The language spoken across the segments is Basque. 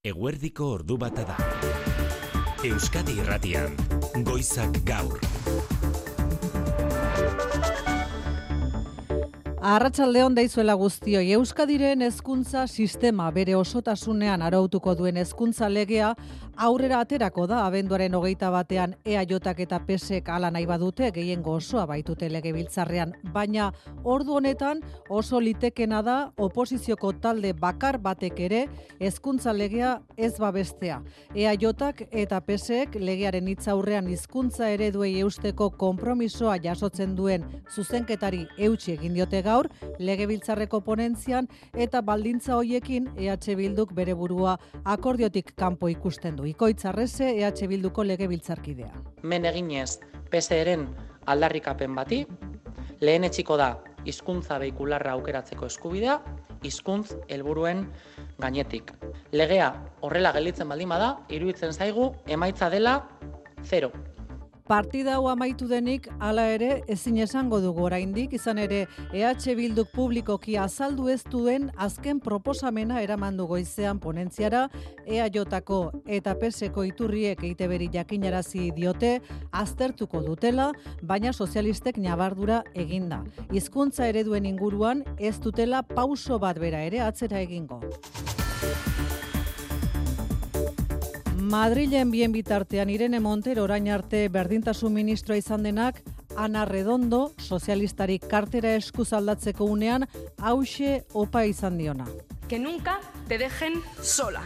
Eguerdiko ordu bata da. Euskadi Irratian, Goizak Gaur. Arratsaldeon daizuela guztioi Euskadiren hezkuntza sistema bere osotasunean arautuko duen hezkuntza legea aurrera aterako da abenduaren hogeita batean EAJak eta PSek ala nahi badute gehiengo osoa baitute legebiltzarrean, baina ordu honetan oso litekena da oposizioko talde bakar batek ere hezkuntza legea ez babestea. EAJak eta PSek legearen hitzaurrean hizkuntza ereduei eusteko konpromisoa jasotzen duen zuzenketari eutsi egin diote gaur legebiltzarreko ponentzian eta baldintza hoiekin EH Bilduk bere burua akordiotik kanpo ikusten du. Ikoitz Arrese EH Bilduko legebiltzarkidea. Men eginez PSeren aldarrikapen bati lehen etxiko da hizkuntza beikularra aukeratzeko eskubidea hizkuntz helburuen gainetik. Legea horrela gelditzen baldin bada, iruditzen zaigu emaitza dela 0 partida hau amaitu denik hala ere ezin esango dugu. Oraindik izan ere EH Bilduk publikoki azaldu ez duen azken proposamena eraman du goizean ponentziara EAJko eta PSeko iturriek eiteberi jakinarazi diote aztertuko dutela baina sozialistek nabardura eginda hizkuntza ereduen inguruan ez dutela pauso bat bera ere atzera egingo Madrilen bien bitartean Irene Montero orain arte berdintasun ministroa izan denak Ana Redondo sozialistari kartera eskuz aldatzeko unean hause opa izan diona. Que nunca te dejen sola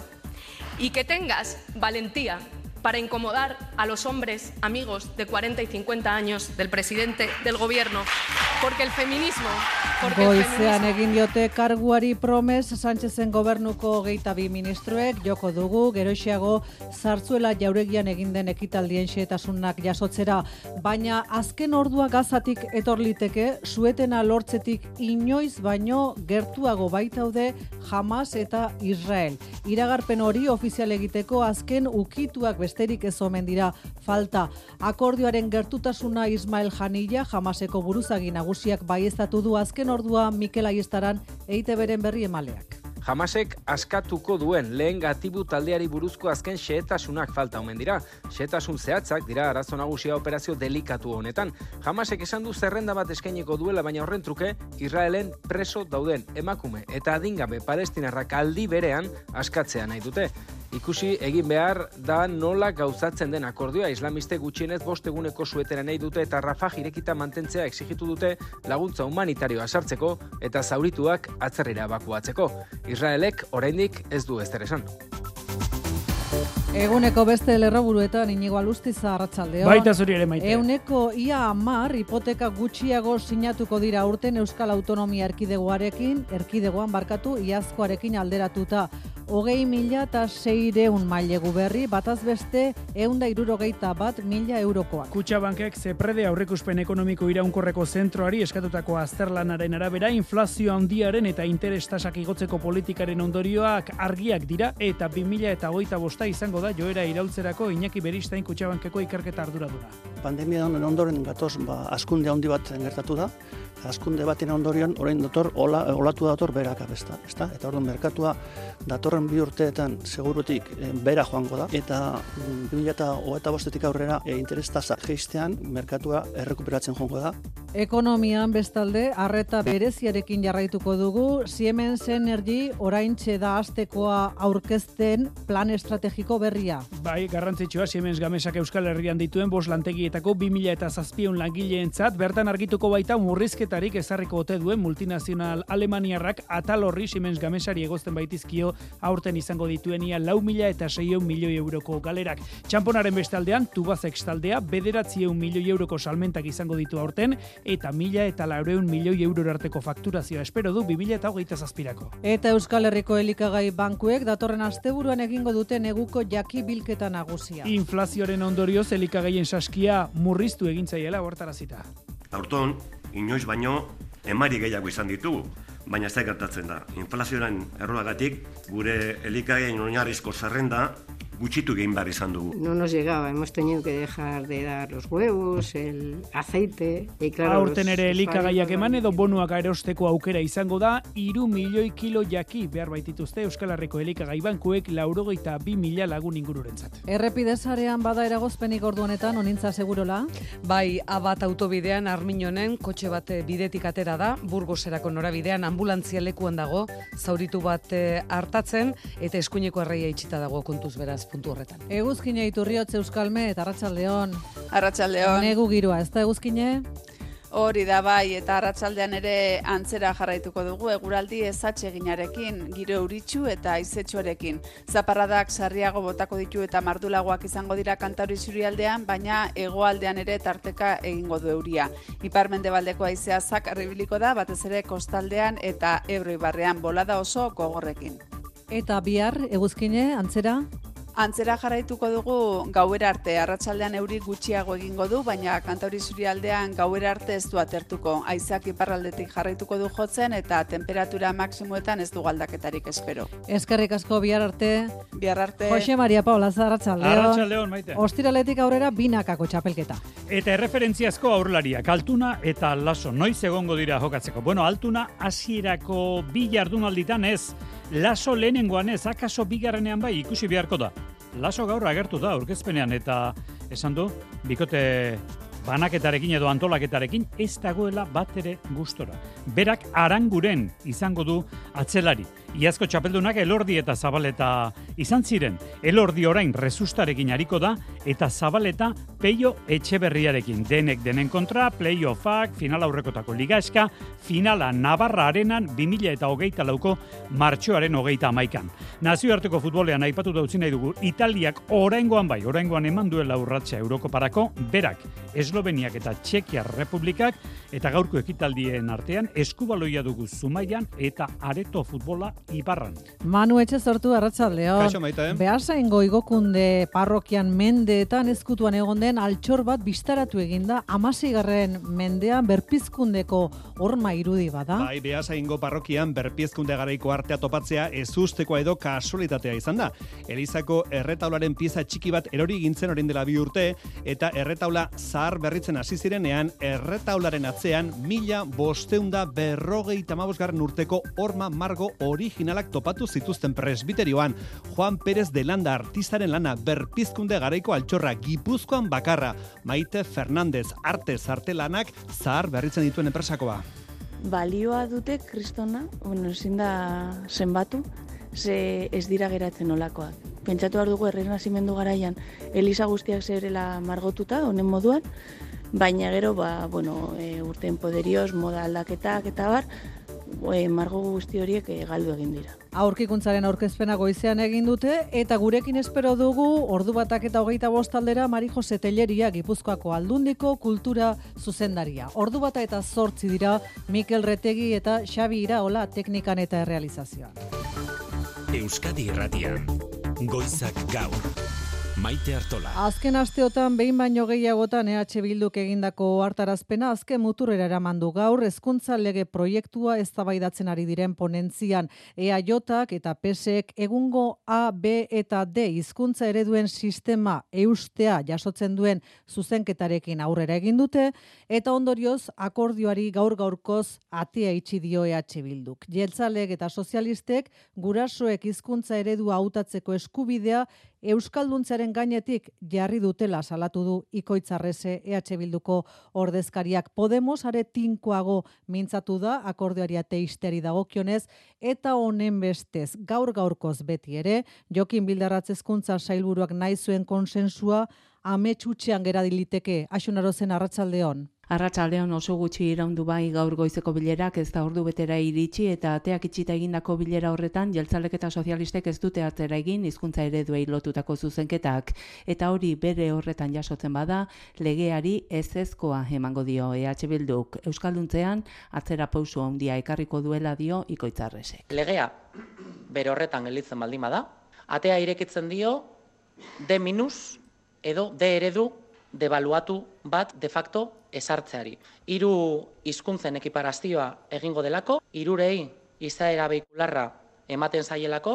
y que tengas valentía para incomodar a los hombres amigos de 40 y 50 años del presidente del gobierno, porque el feminismo... Porque Goizean egin diote karguari promes Sánchezen gobernuko geita bi ministroek joko dugu, geroxiago zartzuela jauregian egin den ekitaldien xetasunak jasotzera, baina azken ordua gazatik etorliteke, suetena lortzetik inoiz baino gertuago baitaude Hamas eta Israel. Iragarpen hori ofizial egiteko azken ukituak beste besterik ez omen dira falta. Akordioaren gertutasuna Ismael Janilla, jamaseko buruzagi nagusiak baiestatu du azken ordua Mikel Aiestaran eite beren berri emaleak. Jamasek askatuko duen lehen gatibu taldeari buruzko azken xehetasunak falta omen dira. Xehetasun zehatzak dira arazo nagusia operazio delikatu honetan. Jamasek esan du zerrenda bat eskaineko duela baina horren truke Israelen preso dauden emakume eta adingabe palestinarrak aldi berean askatzea nahi dute. Ikusi egin behar da nola gauzatzen den akordioa islamiste gutxienez bost eguneko suetera nahi dute eta Rafah irekita mantentzea exigitu dute laguntza humanitarioa sartzeko eta zaurituak atzerrera bakuatzeko. Israelek oraindik ez du ez esan. Eguneko beste lerroburuetan inigo alustiza arratsaldeo. Baita zuri ere maite. Euneko ia amar hipoteka gutxiago sinatuko dira urten Euskal Autonomia Erkidegoarekin, erkidegoan barkatu iazkoarekin alderatuta hogei mila eta seireun mailegu berri, bataz beste eunda irurogeita bat mila eurokoak. Kutsa bankek zeprede aurrekuspen ekonomiko iraunkorreko zentroari eskatutako azterlanaren arabera inflazio handiaren eta interestasak igotzeko politikaren ondorioak argiak dira eta 2000 eta hogeita bosta izango da joera iraultzerako Iñaki Beristain Kutxabankeko ikerketa arduradura. Pandemia honen ondoren gatoz ba, askunde handi bat gertatu da, askunde baten ondorion orain dator ola, olatu dator berak abesta, ezta? Eta orduan merkatua datorren bi urteetan segurutik e, bera joango da eta 2025etik mm, aurrera e, interes tasa jeistean merkatua errekuperatzen joango da. Ekonomian bestalde harreta bereziarekin jarraituko dugu Siemens Energy oraintxe da astekoa aurkezten plan estrategiko berria. Bai, garrantzitsua Siemens Gamesak Euskal Herrian dituen bos lantegietako 2000 eta zazpion langileentzat bertan argituko baita murrizketa murrizketarik ezarriko ote duen multinazional Alemaniarrak atal horri Siemens Gamesari egozten baitizkio aurten izango dituenia lau mila eta seion milioi euroko galerak. Txamponaren bestaldean, Tubazek taldea bederatzieun milioi euroko salmentak izango ditu aurten eta mila eta laureun milioi euro arteko fakturazioa espero du 2000 eta hogeita zazpirako. Eta Euskal Herriko elikagai bankuek datorren asteburuan egingo dute neguko jaki bilketa nagusia. Inflazioaren ondorioz elikagaien saskia murriztu egintzaiela hortarazita. Aurton, inoiz baino emari gehiago izan ditugu. Baina ez da gertatzen da. Inflazioaren erroagatik gure elikaien oinarrizko zerrenda gutxitu egin behar izan dugu. No nos llegaba, hemos tenido que dejar de dar los huevos, el aceite, y claro... Aurten ere elikagaiak eman edo bonuak erosteko aukera izango da, iru milioi kilo jaki behar baitituzte Euskal Herriko elikagai bankuek laurogeita bi mila lagun ingururentzat. Errepidezarean bada eragozpenik ordu honetan, onintza segurola? Bai, abat autobidean arminonen kotxe bat eh, bidetik atera da, burgoserako norabidean ambulantzia lekuan dago, zauritu bat eh, hartatzen, eta eskuineko erreia itxita dago kontuz beraz puntu horretan. Eguzkine iturriotze euskalme eta arratsaldeon. Arratsaldeon. Negu giroa, ez da eguzkine? Hori da bai, eta arratsaldean ere antzera jarraituko dugu eguraldi ezatxeginarekin, giro euritxu eta izetxoarekin. Zaparradak sarriago botako ditu eta mardulagoak izango dira kantauri zurialdean, baina hegoaldean ere tarteka egingo du euria. Iparmende baldeko aizea zak arribiliko da, batez ere kostaldean eta ebroi barrean bolada oso gogorrekin. Eta bihar, eguzkine, antzera? Antzera jarraituko dugu gauera arte, arratsaldean euri gutxiago egingo du, baina kantauri zurialdean gauera arte ez du atertuko. Aizak iparraldetik jarraituko du jotzen eta temperatura maksimuetan ez du galdaketarik espero. Eskerrik asko bihar arte. Bihar arte. Jose Maria Paula Zarratxaldeon. Arratsaldeon, maite. Ostiraletik aurrera binakako txapelketa. Eta erreferentziazko aurlaria, Altuna eta Laso, noiz egongo dira jokatzeko. Bueno, Altuna hasierako bi jardunalditan ez, Laso lehenengoan ez, akaso bigarrenean bai ikusi beharko da. Laso gaur agertu da aurkezpenean eta esan du, bikote banaketarekin edo antolaketarekin ez dagoela bat ere gustora. Berak aranguren izango du atzelari. Iazko txapeldunak elordi eta zabaleta izan ziren. Elordi orain resustarekin hariko da eta zabaleta peio etxeberriarekin. Denek denen kontra, playoffak, final aurrekotako ligaeska, finala Navarra arenan 2000 eta hogeita lauko martxoaren hogeita amaikan. Nazioarteko futbolean aipatu dautzi nahi dugu, Italiak oraingoan bai, oraingoan eman duela urratsa Eurokoparako, berak, Esloveniak eta Txekiar Republikak, eta gaurko ekitaldien artean, eskubaloia dugu Zumaian eta areto futbola Ibarran. Manu etxe sortu arratsaldeon. Kaixo maite. Behasain goigokunde parrokian mendeetan ezkutuan egon den altxor bat bistaratu eginda amaseigarren mendean berpizkundeko horma irudi bada. Bai, behasaingo parrokian berpizkunde garaiko artea topatzea ezusteko edo kasualitatea izan da. Elizako erretaularen pieza txiki bat erori gintzen orain dela bi urte eta erretaula zahar berritzen hasi zirenean erretaularen atzean mila bosteunda berrogei tamabosgarren urteko horma margo originalak topatu zituzten presbiterioan. Juan Pérez de Landa artistaren lana berpizkunde garaiko altxorra gipuzkoan bakarra. Maite Fernandez arte zartelanak zahar berritzen dituen enpresakoa. balioa dute kristona, bueno, ezin da zenbatu, ze ez dira geratzen olakoak. Pentsatu behar dugu errenazimendu garaian Elisa guztiak zerela margotuta, honen moduan, baina gero, ba, bueno, e, urten poderioz, moda aldaketak eta bar, e, margo guzti horiek e, galdu egin dira. Aurkikuntzaren aurkezpena goizean egin dute eta gurekin espero dugu ordu batak eta hogeita bostaldera Mari Jose Telleria Gipuzkoako aldundiko kultura zuzendaria. Ordu bata eta zortzi dira Mikel Retegi eta Xabi Iraola teknikan eta errealizazioan. Euskadi Irratian. Goizak gaur. Maite Artola. Azken asteotan behin baino gehiagotan EH Bilduk egindako hartarazpena azken muturrera eraman du gaur hezkuntza lege proiektua eztabaidatzen ari diren ponentzian EAJak eta PSek egungo A, B eta D hizkuntza ereduen sistema eustea jasotzen duen zuzenketarekin aurrera egin dute eta ondorioz akordioari gaur gaurkoz atea itxi dio EH Bilduk. Jeltzalek eta sozialistek gurasoek hizkuntza eredua hautatzeko eskubidea Euskalduntzearen gainetik jarri dutela salatu du ikoitzarrese EH Bilduko ordezkariak Podemos are tinkoago mintzatu da akordioari ateisteri dagokionez eta honen bestez gaur gaurkoz beti ere Jokin Bildarratz hezkuntza sailburuak nahi zuen konsensua ametxutxean gera diliteke Axunarozen arratsaldeon. Arratsaldean oso gutxi iraundu bai gaur goizeko bilerak ez da ordu betera iritsi eta ateak itxita egindako bilera horretan jeltzalek eta sozialistek ez dute hartzera egin hizkuntza ereduei lotutako zuzenketak eta hori bere horretan jasotzen bada legeari ez ezkoa emango dio EH Bilduk Euskalduntzean atzera pausu handia ekarriko duela dio ikoitzarresek. Legea bere horretan gelditzen baldin bada, atea irekitzen dio D minus edo D eredu devaluatu bat de facto esartzeari. Hiru hizkuntzen ekiparazioa egingo delako, hirurei izaera beikularra ematen zaielako,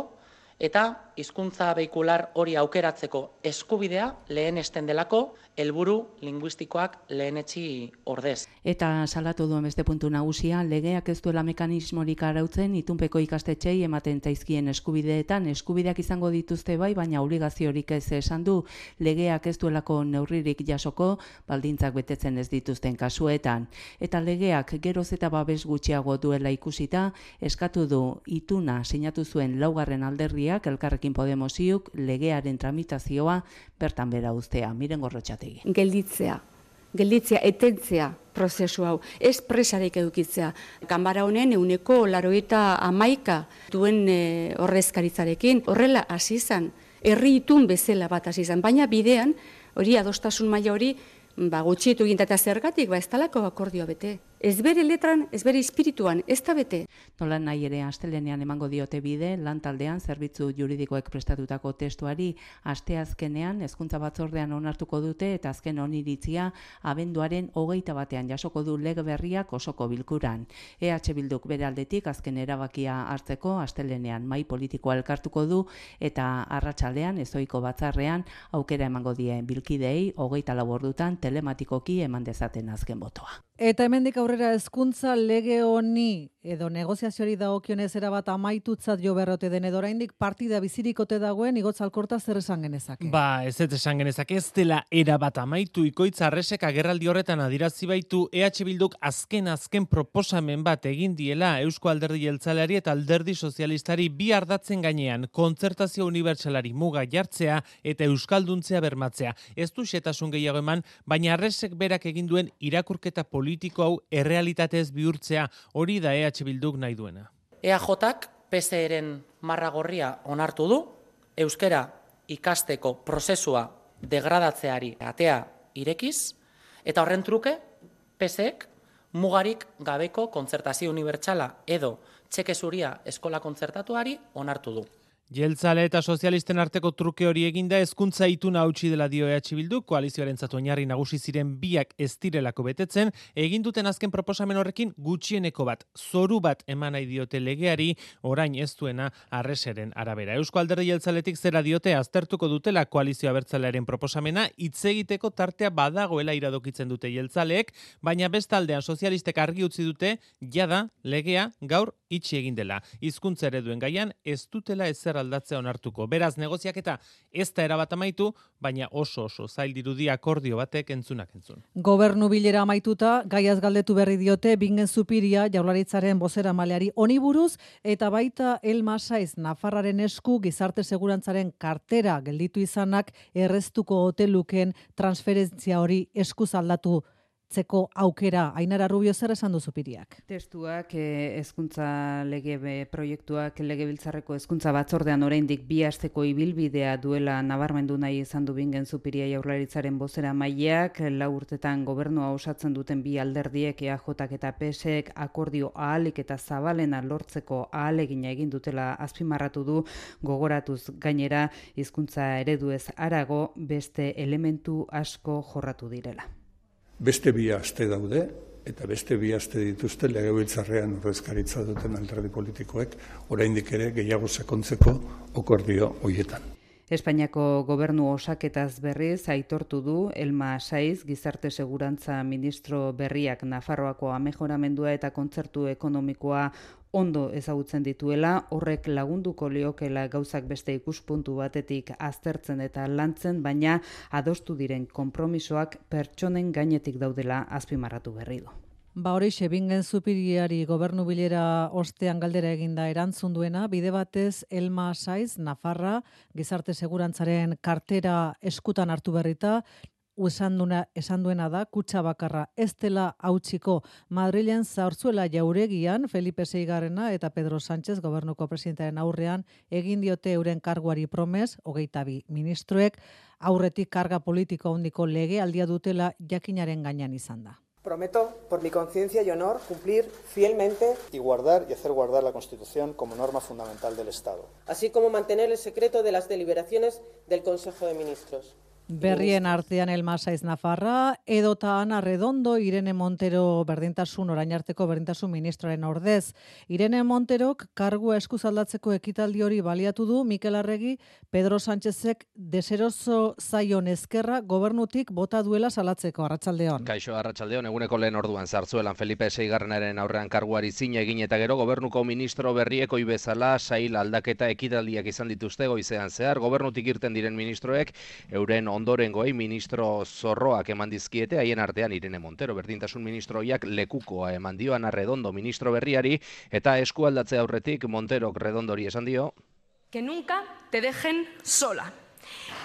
eta hizkuntza vehicular hori aukeratzeko eskubidea lehenesten delako helburu linguistikoak lehenetsi ordez. Eta salatu duen beste puntu nagusia, legeak ez duela mekanismorik arautzen itunpeko ikastetxei ematen zaizkien eskubideetan eskubideak izango dituzte bai, baina obligaziorik ez esan du legeak ez duelako neurririk jasoko baldintzak betetzen ez dituzten kasuetan. Eta legeak geroz eta babes gutxiago duela ikusita, eskatu du ituna sinatu zuen laugarren alderdiak elkarrekin Podemosiuk legearen tramitazioa bertan bera ustea. Miren gorrotxategi. Gelditzea, gelditzea, etentzea prozesu hau, ez presarik edukitzea. Kanbara honen euneko laroita amaika duen e, horrezkaritzarekin, horrela hasi izan, herri itun bezala bat hasi izan, baina bidean, hori adostasun maila hori, ba, gutxitu gintata zergatik, ba, ez talako akordioa bete ez bere letran, ez bere espirituan, ez da bete. Nola nahi ere astelenean emango diote bide, lan taldean zerbitzu juridikoek prestatutako testuari asteazkenean hezkuntza batzordean onartuko dute eta azken oniritzia abenduaren hogeita batean jasoko du lege berriak osoko bilkuran. EH Bilduk bere aldetik azken erabakia hartzeko astelenean mai politikoa elkartuko du eta arratsaldean ezoiko batzarrean aukera emango die bilkidei hogeita labordutan telematikoki eman dezaten azken botoa. Eta hemendik aurrera hezkuntza lege honi edo negoziazioari dagokionez era bat amaitutzat jo berrote den edo oraindik partida bizirikote dagoen igotz alkorta zer esan genezake. Ba, ez ez esan genezake ez dela era bat amaitu ikoitza arresek agerraldi horretan adirazi baitu EH Bilduk azken azken proposamen bat egin diela Eusko Alderdi Jeltzaleari eta Alderdi Sozialistari bi ardatzen gainean kontzertazio unibertsalari muga jartzea eta euskalduntzea bermatzea. Ez du xetasun gehiago eman, baina arresek berak egin duen irakurketa politiko hau errealitatez bihurtzea hori da EH Bilduk nahi duena. EAJak PSEren marra gorria onartu du, euskera ikasteko prozesua degradatzeari atea irekiz, eta horren truke PSEek mugarik gabeko kontzertazio unibertsala edo txeke zuria eskola kontzertatuari onartu du. Jeltzale eta sozialisten arteko truke hori eginda hezkuntza ituna hautsi dela dio EH Bildu, koalizioaren zatu oinarri nagusi ziren biak ez direlako betetzen, egin duten azken proposamen horrekin gutxieneko bat, zoru bat eman nahi diote legeari, orain ez duena arreseren arabera. Eusko alderdi jeltzaletik zera diote aztertuko dutela koalizioa bertzalearen proposamena, hitz egiteko tartea badagoela iradokitzen dute jeltzaleek, baina bestaldean sozialistek argi utzi dute, jada, legea, gaur, itxi egin dela. Hizkuntza ereduen gaian, ez dutela ezer aldatzea onartuko. Beraz, negoziaketa ez da erabat amaitu, baina oso oso zail dirudi akordio batek entzunak entzun. Gobernu bilera amaituta, gaiaz galdetu berri diote, bingen zupiria jaularitzaren bozera maleari oniburuz, eta baita Elma Saiz Nafarraren esku gizarte segurantzaren kartera gelditu izanak erreztuko hoteluken transferentzia hori eskuz aldatu tzeko aukera. Ainara Rubio zer esan duzu piriak. Testuak eh, hezkuntza lege proiektuak legebiltzarreko hezkuntza batzordean oraindik bi asteko ibilbidea duela nabarmendu nahi izan du bingen zupiria jaurlaritzaren bozera maileak lau urtetan gobernua osatzen duten bi alderdiek EAJak eta PSek akordio ahalik eta zabalena lortzeko ahalegina egin dutela azpimarratu du. Gogoratuz gainera hizkuntza ereduez arago beste elementu asko jorratu direla beste bi aste daude eta beste bi aste dituzte legebiltzarrean ordezkaritza duten alderdi politikoek oraindik ere gehiago sakontzeko okordio hoietan. Espainiako gobernu osaketaz berriz aitortu du Elma Saiz gizarte segurantza ministro berriak Nafarroako amejoramendua eta kontzertu ekonomikoa ondo ezagutzen dituela, horrek lagunduko liokela gauzak beste ikuspuntu batetik aztertzen eta lantzen, baina adostu diren konpromisoak pertsonen gainetik daudela azpimarratu berri du. Ba hori xebingen zupiriari gobernu bilera ostean galdera eginda erantzun duena, bide batez Elma Saiz, Nafarra, gizarte segurantzaren kartera eskutan hartu berrita, esan, duna, esan duena da, kutsa bakarra ez dela hautsiko. Madrilen zaurtzuela jauregian Felipe Seigarrena eta Pedro Sánchez gobernuko presidentaren aurrean egin diote euren karguari promes, hogeita bi ministroek, aurretik karga politiko hondiko lege aldia dutela jakinaren gainean izan da. Prometo, por mi conciencia y honor, cumplir fielmente y guardar y hacer guardar la Constitución como norma fundamental del Estado. Así como mantener el secreto de las deliberaciones del Consejo de Ministros. Berrien artean Elmasaiz Nafarra, edota Ana Redondo, Irene Montero berdintasun orain arteko berdintasun ministroaren ordez. Irene Monterok kargua eskuzaldatzeko ekitaldi hori baliatu du Mikel Arregi Pedro Sánchezek deseroso zaion ezkerra gobernutik bota duela salatzeko arratsaldeon. Kaixo arratsaldeon eguneko lehen orduan zartzuelan Felipe Seigarrenaren aurrean karguari zina egin eta gero gobernuko ministro berrieko ibezala sail aldaketa ekitaldiak izan dituzte goizean zehar gobernutik irten diren ministroek euren ondorengoei ministro zorroak eman dizkiete haien artean Irene Montero berdintasun ministroiak lekukoa eman dio Ana Redondo ministro berriari eta eskualdatze aurretik Monterok Redondori esan dio. Que nunca te dejen sola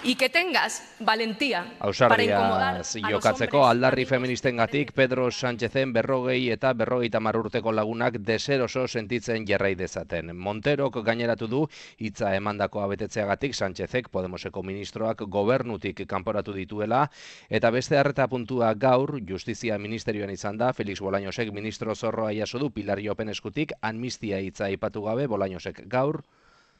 y que tengas valentía para incomodar jokatzeko aldarri feministengatik Pedro Sánchezen berrogei eta berrogeita urteko lagunak deseroso sentitzen jarrai dezaten. Monterok gaineratu du hitza emandakoa betetzeagatik Sánchezek Podemoseko ministroak gobernutik kanporatu dituela. Eta beste harreta puntua gaur Justizia Ministerioan izan da. Felix Bolañosek ministro zorroa jaso du Pilar Jopen eskutik. Amnistia hitza aipatu gabe Bolañosek gaur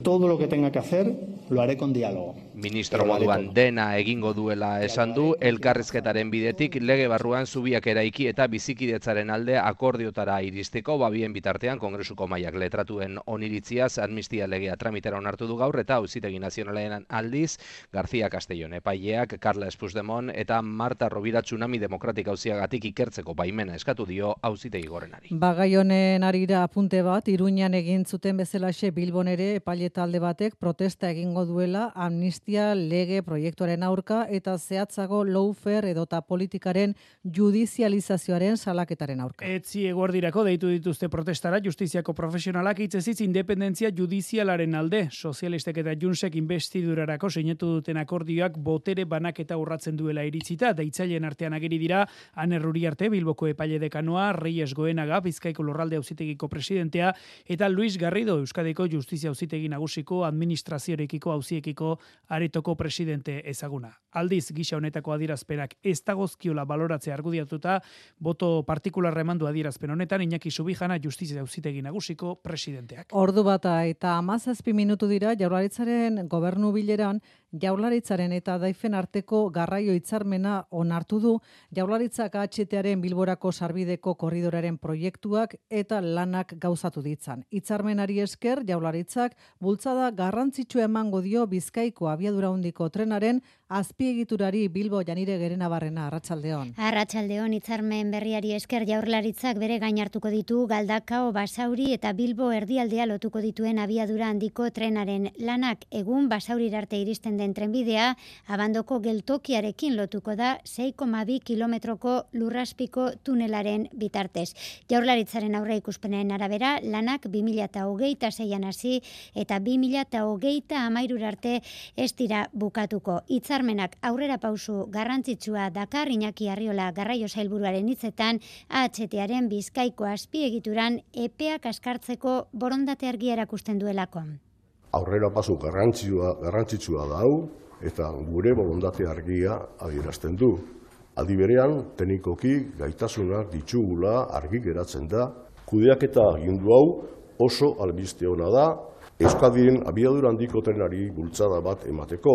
Todo lo que tenga que hacer lo haré con diálogo. Ministro moduan dena egingo duela esan du elkarrizketaren bidetik lege barruan zubiak eraiki eta bizikidetzaren alde akordiotara iristeko babien bitartean kongresuko maiak letratuen oniritziaz amnistia legea tramitera onartu du gaur eta auzitegi nazionalean aldiz García Castellón epaileak Carla Espusdemon eta Marta Rovira Tsunami Demokratik auziagatik ikertzeko baimena eskatu dio auzitegi gorenari. Bagai honen arira apunte bat, Iruñan egin zuten bezalaxe Bilbon ere epaile talde batek protesta egingo duela amnistia lege proiektuaren aurka eta zehatzago lawfare edota politikaren judizializazioaren salaketaren aurka. Etzi eguerdirako deitu dituzte protestara justiziako profesionalak hitzezitz independentzia judizialaren alde. Sozialistek eta Junsek investidurarako sinetu duten akordioak botere banaketa urratzen duela iritzita, deitzaileen artean ageri dira, anerruri arte Bilboko epaile dekanoa, Reyes Goenaga, Bizkaiko lorralde auzitegiko presidentea, eta Luis Garrido, Euskadiko justizia auzitegi nagusiko administraziorekiko auziekiko aretoko presidente ezaguna. Aldiz, gisa honetako adierazpenak ez dagozkiola baloratzea argudiatuta, boto partikularra emandu adierazpen honetan, Iñaki Subijana justizia auzitegi nagusiko presidenteak. Ordu bata eta amazazpi minutu dira jaurlaritzaren gobernu bileran jaurlaritzaren eta daifen arteko garraio hitzarmena onartu du jaurlaritzak HTaren bilborako sarbideko korridoraren proiektuak eta lanak gauzatu ditzan. Hitzarmenari esker jaurlaritzak bultzada garrantzitsua emango dio Bizkaiko abiadura handiko trenaren azpiegiturari Bilbo Janire Gerenabarrena Arratsaldeon. Arratsaldeon hitzarmen berriari esker jaurlaritzak bere gain hartuko ditu Galdakao, Basauri eta Bilbo erdialdea lotuko dituen abiadura handiko trenaren lanak egun Basauri arte iristen den trenbidea abandoko geltokiarekin lotuko da 6,2 kilometroko lurraspiko tunelaren bitartez. Jaurlaritzaren aurre ikuspenen arabera lanak 2026an hasi eta 2028 amairur arte ez dira bukatuko. Hitzarmenak aurrera pausu garrantzitsua Dakar Iñaki Arriola garraio sailburuaren hitzetan AHTaren Bizkaiko azpiegituran epeak askartzeko borondate argia erakusten duelako. Aurrera pasu garrantzitsua garrantzitsua da hau eta gure borondate argia adierazten du. Aldi berean, teknikoki gaitasunak ditugula argi geratzen da. Kudeaketa agindu hau oso albiste ona da Euskadiren abiadura handiko trenari bultzada bat emateko.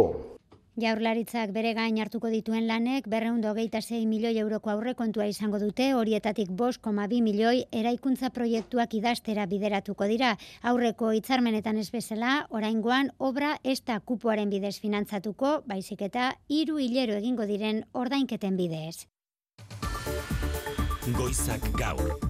Jaurlaritzak bere gain hartuko dituen lanek berreundo hogeita sei milioi euroko aurrekontua izango dute, horietatik bost koma bi milioi eraikuntza proiektuak idaztera bideratuko dira. Aurreko hitzarmenetan ez bezala, oraingoan obra ez da kupoaren bidez finantzatuko, baizik eta hiru hilero egingo diren ordainketen bidez. Goizak gaur.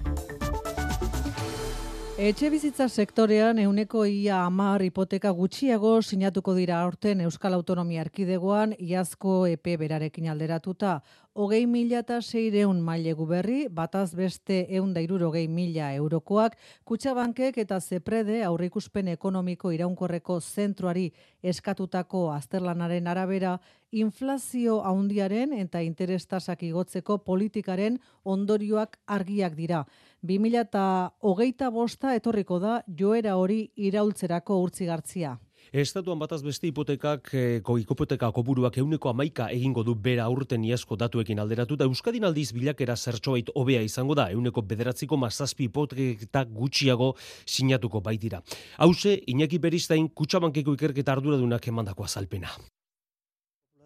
Etxe bizitza sektorean euneko ia amar hipoteka gutxiago sinatuko dira aurten Euskal Autonomia Erkidegoan iazko EP berarekin alderatuta. Hogei mila eta seireun mailegu berri, bataz beste eun dairuro mila eurokoak, kutsabankek eta zeprede aurrikuspen ekonomiko iraunkorreko zentroari eskatutako azterlanaren arabera, inflazio haundiaren eta interestasak igotzeko politikaren ondorioak argiak dira. 2000 eta hogeita bosta etorriko da joera hori iraultzerako urtzigartzia. Estatuan bataz beste hipotekak, eh, hipoteka kopuruak euneko amaika egingo du bera urten iasko datuekin alderatuta. Euskadin aldiz bilakera zertxoait hobea izango da, euneko bederatziko mazazpi hipotekak gutxiago sinatuko baitira. Hauze, Iñaki Beristain kutsabankeko ikerketa arduradunak emandako azalpena.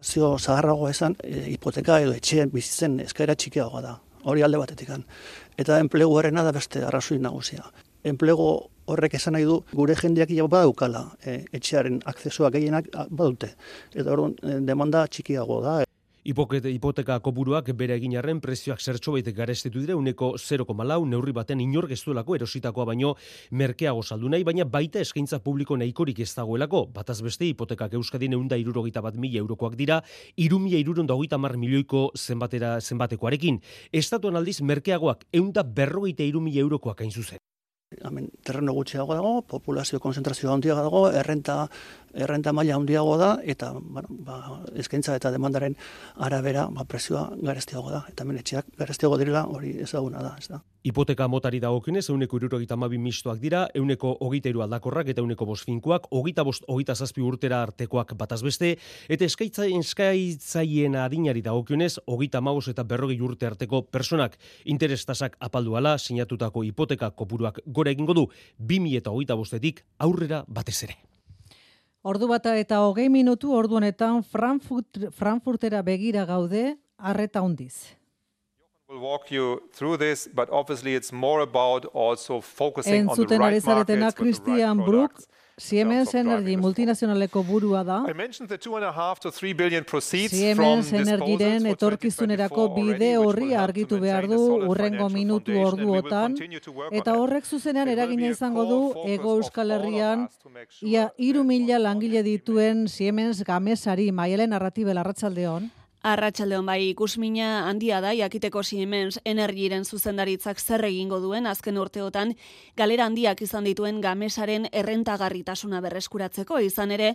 Zio zaharrago esan, e, hipoteka edo etxeen bizitzen eskaera txikiagoa da. Hori alde batetik. Eta enpleguarena da beste arrazoi nagusia. Enplegu horrek esan nahi du gure jendeak ja badaukala e, etxearen akzesoak gehienak badute. Eta orduan e, demanda txikiago da. Hipokete, hipoteka kopuruak bere egin arren prezioak zertxo baita garestetu dire uneko 0,4 neurri baten inor gestuelako erositakoa baino merkeago saldu nahi, baina baita eskaintza publiko nahikorik ez dagoelako. Bataz beste hipotekak euskadin eunda irurogeita bat mila eurokoak dira, iru mila iruron dagoita mar milioiko zenbatera zenbatekoarekin. Estatuan aldiz merkeagoak eunda berrogeita iru mila eurokoak hain zuzen. Hemen terreno gutxiago dago, populazio konzentrazioa handiago dago, errenta errenta maila handiago da eta bueno, ba, eskaintza eta demandaren arabera ba, presioa garestiago da eta hemen etxeak garestiago direla hori ezaguna da, ez da. Hipoteka motari dagokionez, euneko irurogeita mistoak dira, euneko hogeita iru aldakorrak eta euneko bost finkoak, hogeita bost, hogeita zazpi urtera artekoak bataz beste, eta eskaitza, eskaitzaien adinari dagokionez, hogeita maus eta berrogei urte arteko personak interestasak apalduala, sinatutako hipoteka kopuruak gora egingo du, 2000 eta hogeita bostetik aurrera batez ere. Ordu bata eta hogei minutu ordu honetan Frankfurt, Frankfurtera begira gaude, arreta hundiz. We'll walk you through this, but obviously it's more about also focusing on the right markets Christian Brook, Siemens Energy multinazionaleko burua da. Siemens Energyren etorkizunerako bide horri argitu behar du urrengo minutu orduotan eta horrek zuzenean eragina izango du Ego Euskal Herrian ia iru mila langile dituen Siemens Gamesari Maialen Arratibel Arratsaldeon. Arratxaldeon bai ikusmina handia da jakiteko Siemens Energiren zuzendaritzak zer egingo duen azken urteotan. Galera handiak izan dituen gamesaren errentagarritasuna berreskuratzeko izan ere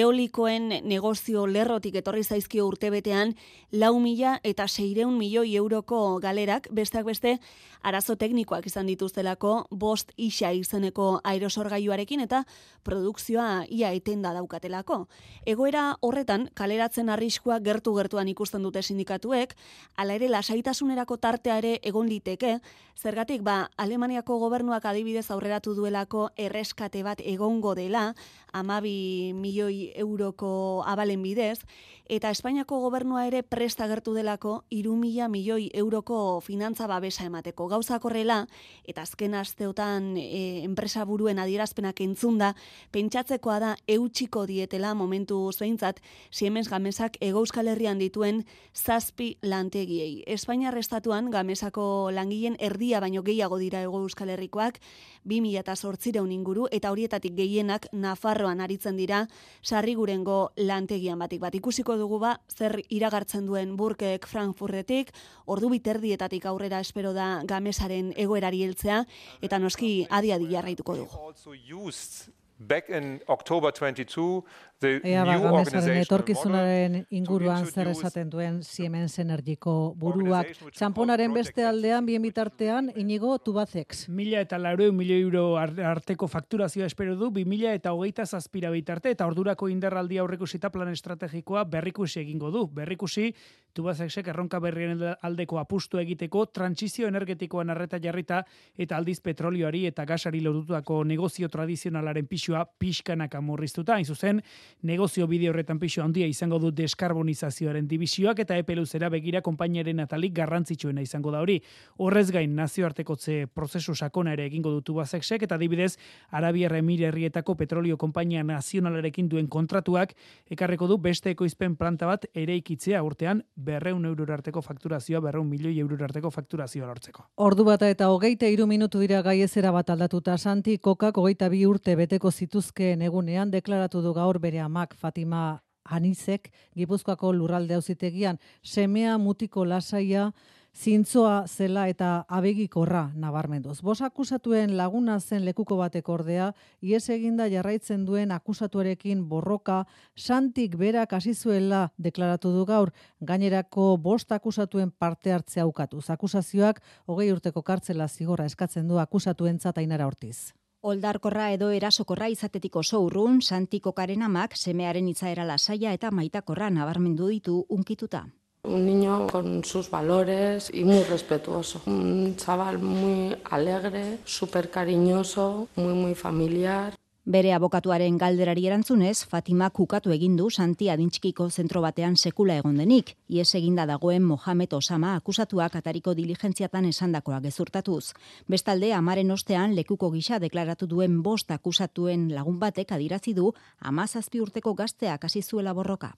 eolikoen negozio lerrotik etorri zaizkio urtebetean lau mila eta seireun milioi euroko galerak besteak beste arazo teknikoak izan dituztelako bost isa izeneko aerosorgailuarekin eta produkzioa ia etenda daukatelako. Egoera horretan kaleratzen arriskua gertu gertuan ikusten dute sindikatuek, hala ere lasaitasunerako tartea ere egon liteke, zergatik ba Alemaniako gobernuak adibidez aurreratu duelako erreskate bat egongo dela, amabi milioi euroko abalen bidez, eta Espainiako gobernua ere presta gertu delako iru mila milioi euroko finantza babesa emateko. Gauza korrela, eta azken asteotan e, enpresa buruen adierazpenak entzunda, pentsatzekoa da eutxiko dietela momentu zeintzat Siemens Gamesak ego euskal herrian dituen zazpi lantegiei. Espainiar estatuan Gamesako langileen erdia baino gehiago dira ego euskal herrikoak, 2000 eta sortzireun inguru, eta horietatik gehienak Nafarroan aritzen dira sarrigurengo lantegian batik bat. Ikusiko dugu ba, zer iragartzen duen burkek Frankfurtetik, ordu biterdietatik aurrera espero da gamesaren egoerari heltzea, eta noski adi-adi jarraituko dugu. Back in October 22, Ea bagamesaren etorkizunaren inguruan zer esaten duen Siemens Energiko buruak. Txamponaren beste aldean, bien bitartean, inigo tubazex. Mila eta laureu milio euro arteko fakturazioa espero du, bi mila eta hogeita zazpira bitarte, eta ordurako inderraldi aurrekusita plan estrategikoa berrikusi egingo du. Berrikusi, tubazexek erronka berrien aldeko apustu egiteko, transizio energetikoan arreta jarrita, eta aldiz petrolioari eta gasari lorututako negozio tradizionalaren pixua pixkanaka murriztuta. Hain zuzen, negozio bide horretan pixo handia izango du deskarbonizazioaren divisioak eta epe luzera begira konpainiaren atalik garrantzitsuena izango da hori. Horrez gain nazioartekotze prozesu sakona ere egingo dutu bazeksek eta adibidez Arabiar Emir herrietako petrolio konpainia nazionalarekin duen kontratuak ekarreko du beste ekoizpen planta bat ere ikitzea urtean berreun euro arteko fakturazioa, berreun milioi euro arteko fakturazioa lortzeko. Ordu bata eta hogeita iru minutu dira gaiezera bat aldatuta Santi Kokak hogeita bi urte beteko zituzkeen egunean deklaratu du gaur bere amak Fatima Anizek Gipuzkoako lurralde auzitegian semea mutiko lasaia zintzoa zela eta abegikorra nabarmenduz. Bos akusatuen laguna zen lekuko batek ordea, ies eginda jarraitzen duen akusatuarekin borroka, santik berak hasizuela deklaratu du gaur, gainerako bost akusatuen parte hartzea aukatuz. Akusazioak hogei urteko kartzela zigorra eskatzen du akusatuen zatainara hortiz. Oldarkorra edo erasokorra izatetik oso urrun, Santiko karen amak semearen itzaera lasaia eta maitakorra nabarmendu ditu unkituta. Un niño con sus valores y muy respetuoso. Un chaval muy alegre, súper cariñoso, muy, muy familiar. Bere abokatuaren galderari erantzunez, Fatima kukatu egin du Santi Adintxikiko zentro batean sekula egon denik. Ies eginda dagoen Mohamed Osama akusatuak atariko diligentziatan esandakoa gezurtatuz. Bestalde, amaren ostean lekuko gisa deklaratu duen bost akusatuen lagun batek adirazi du amazazpi urteko gazteak hasi zuela borroka.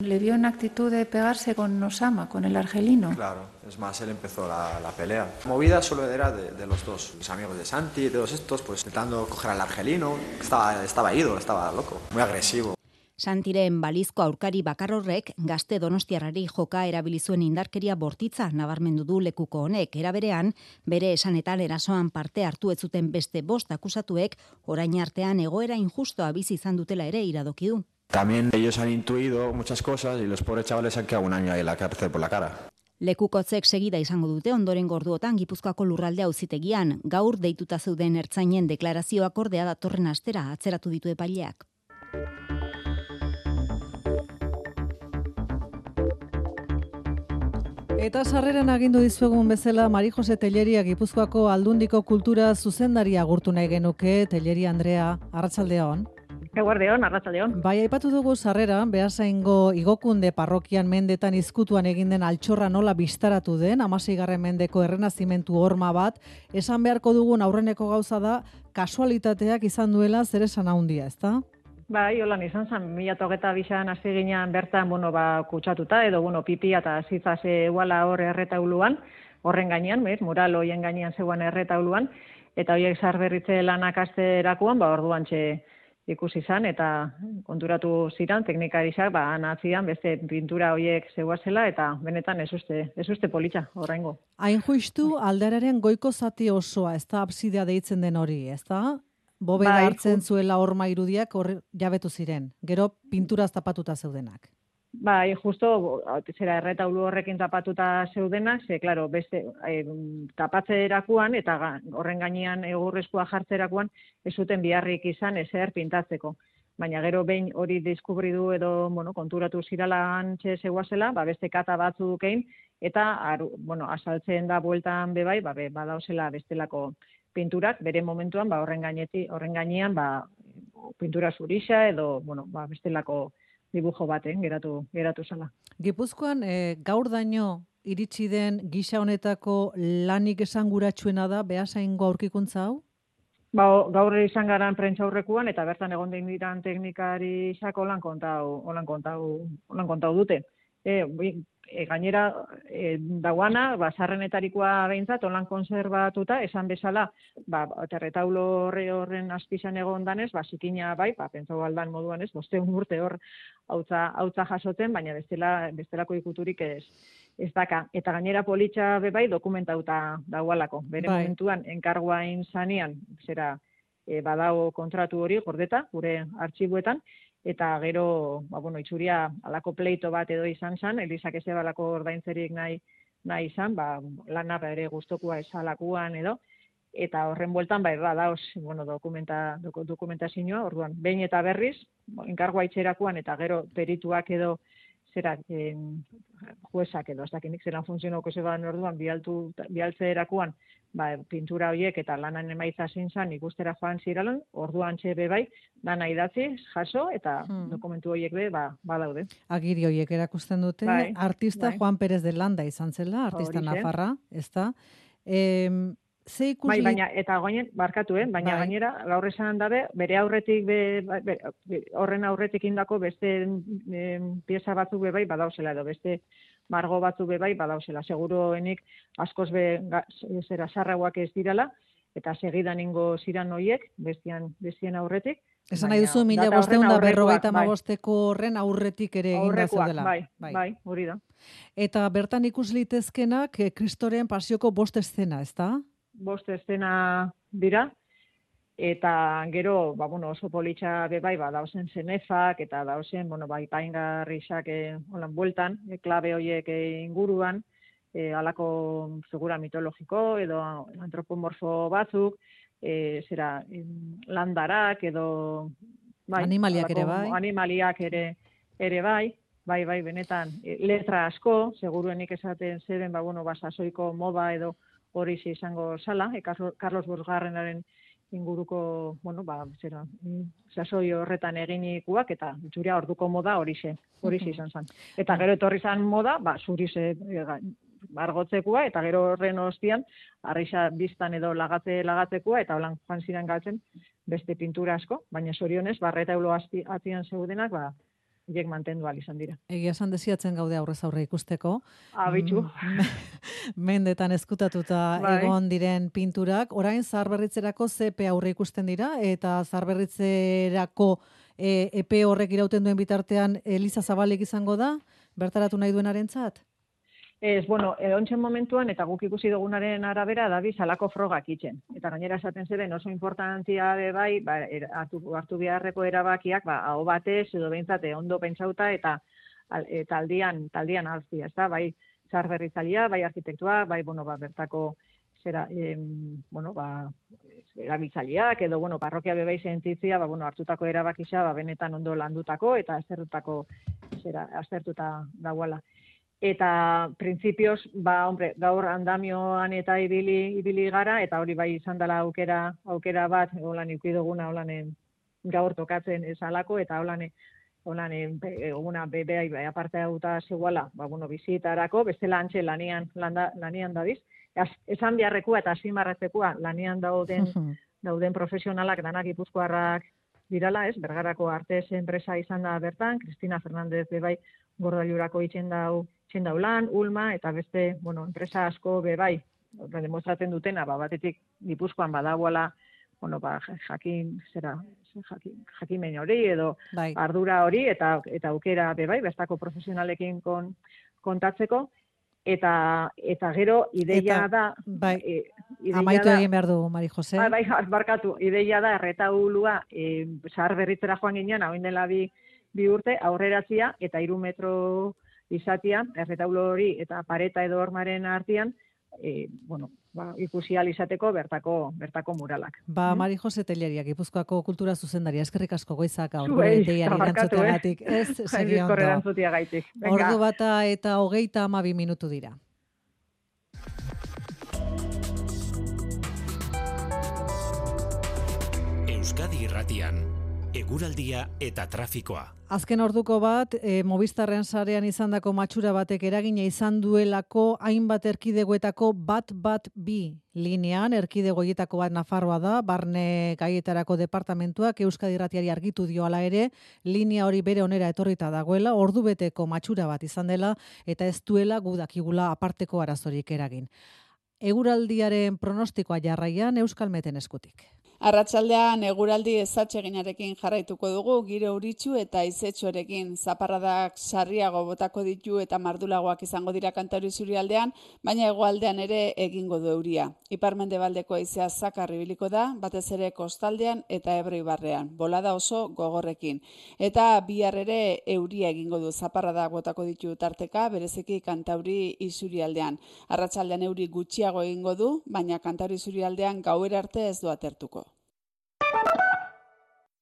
Le vio una actitud de pegarse con Osama, con el argelino. Claro, es más, él empezó la, la pelea. Movida solo era de, de, los dos, mis amigos de Santi y todos estos, pues intentando coger al argelino. Estaba, estaba ido, estaba loco, muy agresivo. Santiren balizko aurkari bakar horrek gazte donostiarrari joka erabili zuen indarkeria bortitza nabarmendu du lekuko honek eraberean bere esanetan erasoan parte hartu ez zuten beste bost akusatuek orain artean egoera injustoa bizi izan dutela ere iradoki du. También ellos han intuido muchas cosas y los pobres chavales han quedado un año ahí en la cárcel por la cara. Lekukotzek segida izango dute ondoren gorduotan Gipuzkoako lurralde auzitegian gaur deituta zeuden ertzainen deklarazioak ordea datorren astera atzeratu ditu epaileak. Eta sarreran agindu dizuegun bezala Mari Jose Telleria Gipuzkoako Aldundiko Kultura zuzendaria agurtu nahi genuke Telleria Andrea Arratsaldeon. Eguardeon, arratsaldeon. Bai, aipatu dugu sarrera, behasaingo igokunde parrokian mendetan izkutuan egin den altxorra nola biztaratu den, amaseigarren mendeko errenazimentu horma bat, esan beharko dugun aurreneko gauza da, kasualitateak izan duela zer esan handia, ezta? Bai, holan izan zen, mila togeta bisan hasi ginean bertan, bueno, ba, kutsatuta, edo, bueno, pipia eta zizase uala hor erretauluan, horren gainean, bez, mural hoien gainean zegoen erretauluan, eta horiek sarberritze lanak asterakoan, ba, orduan txe, ikusi izan eta konturatu ziran teknikarisak ba anatzian beste pintura hoiek zeuazela eta benetan ez uste ez uste politxa oraingo. Hain justu alderaren goiko zati osoa, ez da absidea deitzen den hori, ez da? Bobeda bai, hartzen zuela horma irudiak hor jabetu ziren. Gero pinturaz tapatuta zeudenak. Bai, justo, zera erretaulu horrekin tapatuta zeudena, ze, klaro, beste, e, tapatze erakuan, eta horren gainean egurrezkoa jartzerakuan, ez zuten biharrik izan ezer pintatzeko. Baina gero behin hori diskubri du edo, bueno, konturatu zirala antxe zegoazela, ba, beste kata batzukein, eta, aru, bueno, asaltzen da bueltan bebai, ba, be, badauzela bestelako pinturak, bere momentuan, ba, horren gaineti, horren gainean, ba, pintura zurixa edo, bueno, ba, bestelako dibujo baten geratu geratu zala. Gipuzkoan e, gaur daño iritsi den gisa honetako lanik esanguratsuena da behasaingo aurkikuntza hau? Ba, gaur izan garan prentza aurrekuan eta bertan egon den diran teknikari sako lan kontau, lan kontau, lan kontau dute. E, e, gainera e, dagoana, ba, sarrenetarikoa behintzat, olan konservatuta, esan bezala, ba, terretaulo horre horren azpizan egon danez, ba, zikina bai, ba, pentsau aldan moduan ez, boste urte hor hautza, hautza jasoten, baina bestela, bestelako ikuturik ez, ez daka. Eta gainera politxa bebai dokumentauta dagoalako. Bere bai. momentuan, enkarguain zanian, zera, e, badao kontratu hori, gordeta, gure artxibuetan, eta gero, ba, bueno, itxuria alako pleito bat edo izan zen, elizak ez balako ordaintzerik nahi, nahi izan, ba, lana ere guztokua esalakuan edo, eta horren bueltan, bai, badaoz, bueno, dokumenta, dokumentazioa, orduan, behin eta berriz, enkargoa itxerakuan, eta gero perituak edo, zera, en, juezak edo, ez dakinik zelan funtzionoko zeban orduan, bialtu, bialtze erakuan, ba, pintura horiek eta lanan emaitza zintzen ikustera joan ziralan, orduan txebe bai, dana idatzi, jaso, eta hmm. dokumentu horiek be, ba, badaude. Agiri horiek erakusten dute, bai, artista bai. Juan Pérez de Landa izan zela, artista. Nafarra, ez da? E, ze ikusi... Bai, baina, eta goinen, barkatu, eh? baina bai. gainera, gaur esan dabe, bere aurretik, be, be, horren aurretik indako beste pieza batzuk be bai, badauzela edo, beste margo batzu be bai badausela seguruenik askoz be zera sarragoak ez dirala eta segidan ingo ziran hoiek bestian bestien aurretik Esan nahi duzu, mila bosteun da berrogeita bai. horren aurretik ere egin da dela. Bai, bai, bai, hori da. Eta bertan ikus litezkenak, eh, kristoren pasioko bost estena, ez da? Bost estena dira, eta gero ba, bueno, oso politxa be bai ba dausen zenefak eta dausen bueno bai paingarrisak eh holan bueltan e, klabe hoiek e, inguruan e, alako figura mitologiko edo antropomorfo batzuk e, zera landarak edo bai animaliak ere bai. animaliak ere ere bai bai bai benetan e, letra asko seguruenik esaten zeben ba bueno basasoiko moda edo hori izango sala e, Carlos Bosgarrenaren inguruko, bueno, ba, zera, mm, sasoi horretan eginikuak, eta itxuria orduko moda horixe, horixe izan zen. Eta gero etorri zen moda, ba, zurize e, margotzekua, eta gero horren ostian, arrisa biztan edo lagatze lagatzekoa, eta holan joan ziren galtzen beste pintura asko, baina sorionez, barreta eulo atzian zeudenak, ba, hiek mantendu izan dira. Egia esan desiatzen gaude aurrez aurre ikusteko. Abitxu. Mm, mendetan eskutatuta bai. egon diren pinturak. Orain, zarberritzerako zepe aurre ikusten dira, eta zarberritzerako e, epe horrek irauten duen bitartean Eliza Zabalik izango da, bertaratu nahi duen arentzat? Ez, bueno, edontxen momentuan, eta guk ikusi dugunaren arabera, dabi salako frogak itzen. Eta gainera esaten zeben oso importantzia be bai, ba, hartu, hartu beharreko erabakiak, ba, hau batez, edo behintzate, ondo pentsauta, eta eta aldian, taldian alzi, ez da, bai, zar berrizalia, bai arkitektua, bai, bueno, ba, bertako, zera, em, bueno, ba, erabiltzaileak edo bueno, parrokia bebai sentitzia, ba bueno, hartutako erabakisa, ba benetan ondo landutako eta aztertutako zera aztertuta dagoela eta printzipioz, ba, hombre, gaur andamioan eta ibili, ibili gara, eta hori bai izan dela aukera, aukera bat, holan ikidoguna, holan gaur tokatzen esalako, eta holan holan eguna bebea bai, aparte hauta zegoela, ba, bueno, bizitarako, bestela antxe lanian, landa, lanian dabiz, esan biharrekua eta asimarratzekua lanian dauden, dauden profesionalak, danak ipuzkoarrak dirala, ez, bergarako artez enpresa izan da bertan, Cristina Fernandez bebai gordailurako itxen dau, itxen daulan, Ulma, eta beste, bueno, enpresa asko bebai, demostratzen dutena, ba, batetik Gipuzkoan badagoela, bueno, ba, jakin, zera, jakin, jakin hori, edo bai. ardura hori, eta eta aukera bebai, bestako profesionalekin kon, kontatzeko, eta eta gero ideia da bai, e, amaitu egin behar du Mari Jose. Bai, bai barkatu. Ideia da erretaulua e, zahar berritzera joan ginen hau dela bi, bi urte aurreratzia eta hiru metro izatia erretaulo hori eta pareta edo hormaren artean e, bueno, ba, ikusi izateko bertako bertako muralak. Ba, mm? Mari Jose Telleria, Gipuzkoako kultura zuzendaria, eskerrik asko goizak gaur gure deiari erantzuteagatik. Eh? Ez, segi ondo. Ordu bata eta hogeita amabi minutu dira. Euskadi irratian, eguraldia eta trafikoa. Azken orduko bat, e, Movistarren sarean izandako matxura batek eragina izan duelako hainbat erkidegoetako bat bat bi linean, erkidegoetako bat Nafarroa da, barne gaietarako departamentuak Euskadi Ratiari argitu dio ala ere, linea hori bere onera etorrita dagoela, ordu beteko matxura bat izan dela, eta ez duela gudakigula aparteko arazorik eragin. Eguraldiaren pronostikoa jarraian Euskalmeten eskutik. Arratsaldean eguraldi ezatseginarekin jarraituko dugu giro uritxu eta izetxorekin zaparradak sarriago botako ditu eta mardulagoak izango dira kantauri zurialdean, baina hegoaldean ere egingo du euria. Iparmende baldeko aizea zakar ibiliko da, batez ere kostaldean eta ebroi barrean, bolada oso gogorrekin. Eta bihar ere euria egingo du zaparradak botako ditu tarteka, bereziki kantauri izurialdean. Arratsaldean euri gutxiago egingo du, baina kantauri zurialdean gauer arte ez du atertuko. you